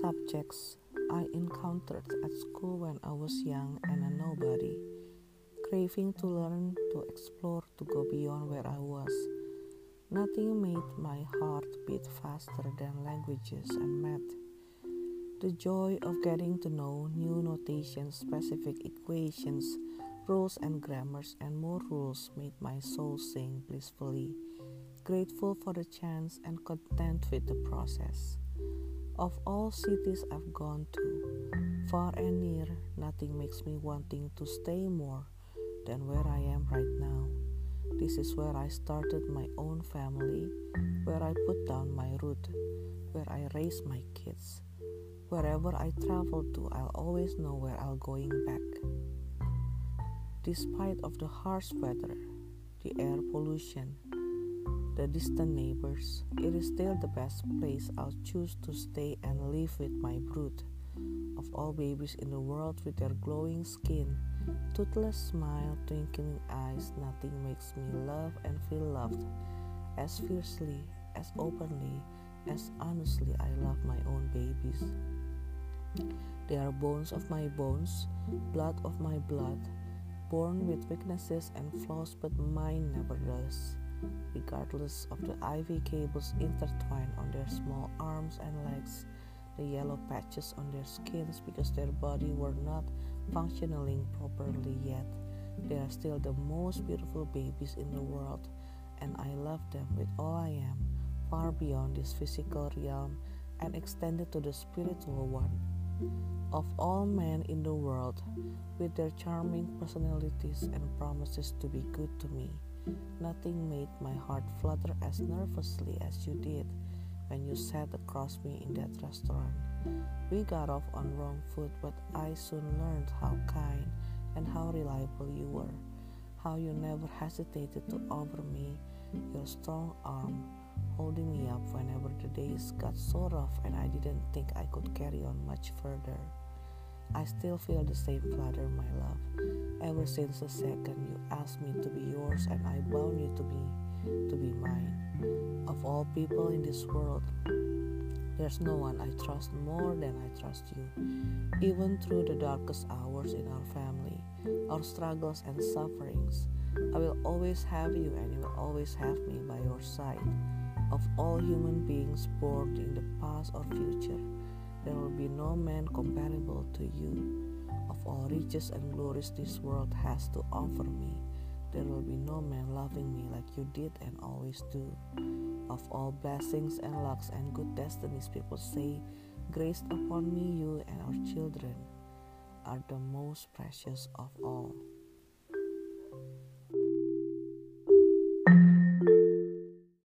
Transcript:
subjects I encountered at school when I was young and a nobody, craving to learn, to explore, to go beyond where I was. Nothing made my heart beat faster than languages and math. The joy of getting to know new notations, specific equations, rules and grammars, and more rules made my soul sing blissfully, grateful for the chance and content with the process. Of all cities I've gone to, far and near, nothing makes me wanting to stay more than where I am right now. This is where I started my own family, where I put down my root, where I raise my kids. Wherever I travel to, I'll always know where I'll going back. Despite of the harsh weather, the air pollution, the distant neighbors, it is still the best place I'll choose to stay and live with my brood. Of all babies in the world with their glowing skin, toothless smile, twinkling eyes, nothing makes me love and feel loved as fiercely, as openly, as honestly I love my own babies. They are bones of my bones, blood of my blood, born with weaknesses and flaws, but mine never does regardless of the IV cables intertwined on their small arms and legs, the yellow patches on their skins because their body were not functioning properly yet. They are still the most beautiful babies in the world, and I love them with all I am, far beyond this physical realm and extended to the spiritual one. Of all men in the world, with their charming personalities and promises to be good to me, Nothing made my heart flutter as nervously as you did when you sat across me in that restaurant. We got off on wrong foot, but I soon learned how kind and how reliable you were, how you never hesitated to offer me your strong arm, holding me up whenever the days got so rough and I didn't think I could carry on much further. I still feel the same flutter, my love. Ever since the second you asked me to be yours and I bound you to be to be mine. Of all people in this world, there's no one I trust more than I trust you. Even through the darkest hours in our family, our struggles and sufferings, I will always have you and you will always have me by your side. Of all human beings born in the past or future, there will be no man comparable to you. Of all riches and glories this world has to offer me, there will be no man loving me like you did and always do. Of all blessings and lucks and good destinies, people say, graced upon me, you and our children are the most precious of all.